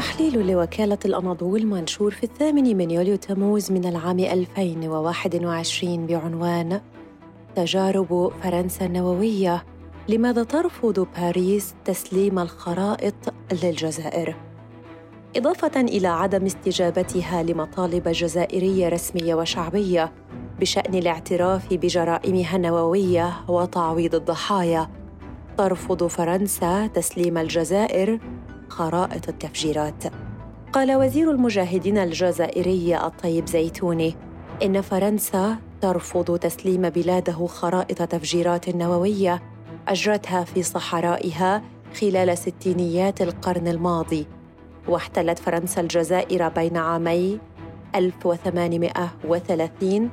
تحليل لوكالة الأناضول منشور في الثامن من يوليو تموز من العام 2021 بعنوان تجارب فرنسا النووية لماذا ترفض باريس تسليم الخرائط للجزائر؟ إضافة إلى عدم استجابتها لمطالب جزائرية رسمية وشعبية بشأن الاعتراف بجرائمها النووية وتعويض الضحايا، ترفض فرنسا تسليم الجزائر خرائط التفجيرات. قال وزير المجاهدين الجزائري الطيب زيتوني إن فرنسا ترفض تسليم بلاده خرائط تفجيرات نووية أجرتها في صحرائها خلال ستينيات القرن الماضي. واحتلت فرنسا الجزائر بين عامي 1830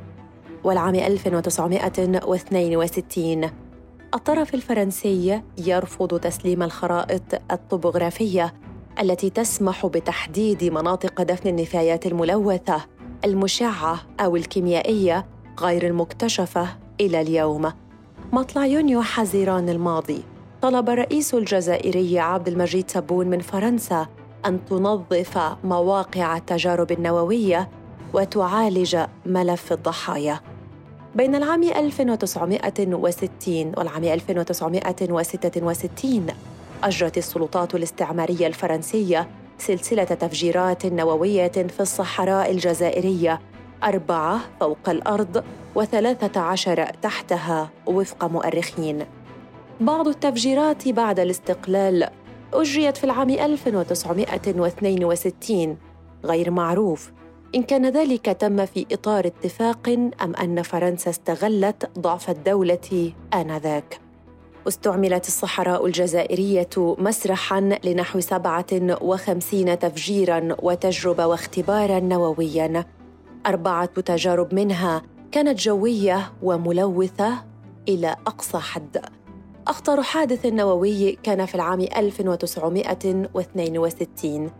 والعام 1962 الطرف الفرنسي يرفض تسليم الخرائط الطبوغرافية التي تسمح بتحديد مناطق دفن النفايات الملوثة المشعة أو الكيميائية غير المكتشفة إلى اليوم. مطلع يونيو حزيران الماضي طلب الرئيس الجزائري عبد المجيد تبون من فرنسا أن تنظف مواقع التجارب النووية وتعالج ملف الضحايا. بين العام 1960 والعام 1966 أجرت السلطات الاستعمارية الفرنسية سلسلة تفجيرات نووية في الصحراء الجزائرية أربعة فوق الأرض وثلاثة عشر تحتها وفق مؤرخين. بعض التفجيرات بعد الاستقلال أجريت في العام 1962 غير معروف إن كان ذلك تم في إطار اتفاق أم أن فرنسا استغلت ضعف الدولة آنذاك. استعملت الصحراء الجزائرية مسرحا لنحو 57 تفجيرا وتجربة واختبارا نوويا. أربعة تجارب منها كانت جوية وملوثة إلى أقصى حد. أخطر حادث نووي كان في العام 1962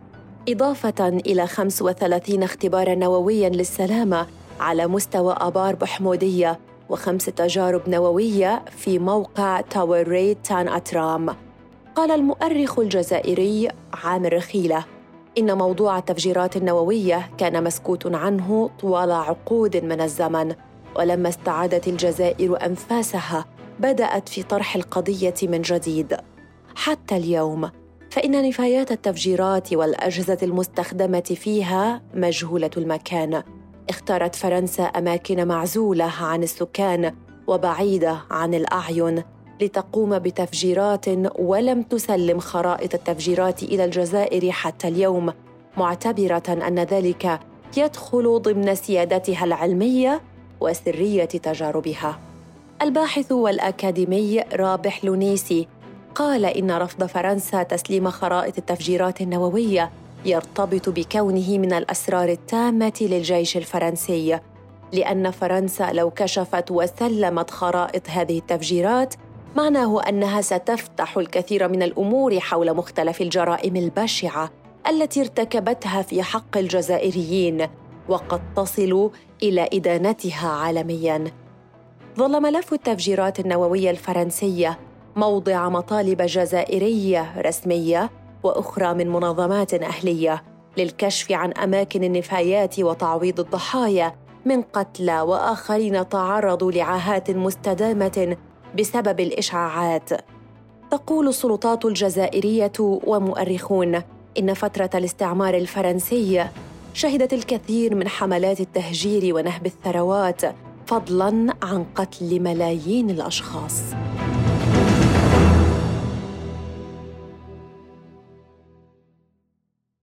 إضافة إلى 35 اختبارا نوويا للسلامة على مستوى آبار بحمودية وخمس تجارب نووية في موقع تاور ريد تان أترام. قال المؤرخ الجزائري عامر رخيلة إن موضوع التفجيرات النووية كان مسكوت عنه طوال عقود من الزمن ولما استعادت الجزائر أنفاسها بدأت في طرح القضية من جديد. حتى اليوم فإن نفايات التفجيرات والأجهزة المستخدمة فيها مجهولة المكان. اختارت فرنسا أماكن معزولة عن السكان وبعيدة عن الأعين لتقوم بتفجيرات ولم تسلم خرائط التفجيرات إلى الجزائر حتى اليوم، معتبرة أن ذلك يدخل ضمن سيادتها العلمية وسرية تجاربها. الباحث والأكاديمي رابح لونيسي قال إن رفض فرنسا تسليم خرائط التفجيرات النووية يرتبط بكونه من الأسرار التامة للجيش الفرنسي لأن فرنسا لو كشفت وسلمت خرائط هذه التفجيرات معناه أنها ستفتح الكثير من الأمور حول مختلف الجرائم البشعة التي ارتكبتها في حق الجزائريين وقد تصل إلى إدانتها عالمياً. ظل ملف التفجيرات النووية الفرنسية موضع مطالب جزائرية رسمية وأخرى من منظمات أهلية للكشف عن أماكن النفايات وتعويض الضحايا من قتلى وآخرين تعرضوا لعاهات مستدامة بسبب الإشعاعات. تقول السلطات الجزائرية ومؤرخون إن فترة الاستعمار الفرنسي شهدت الكثير من حملات التهجير ونهب الثروات فضلا عن قتل ملايين الأشخاص.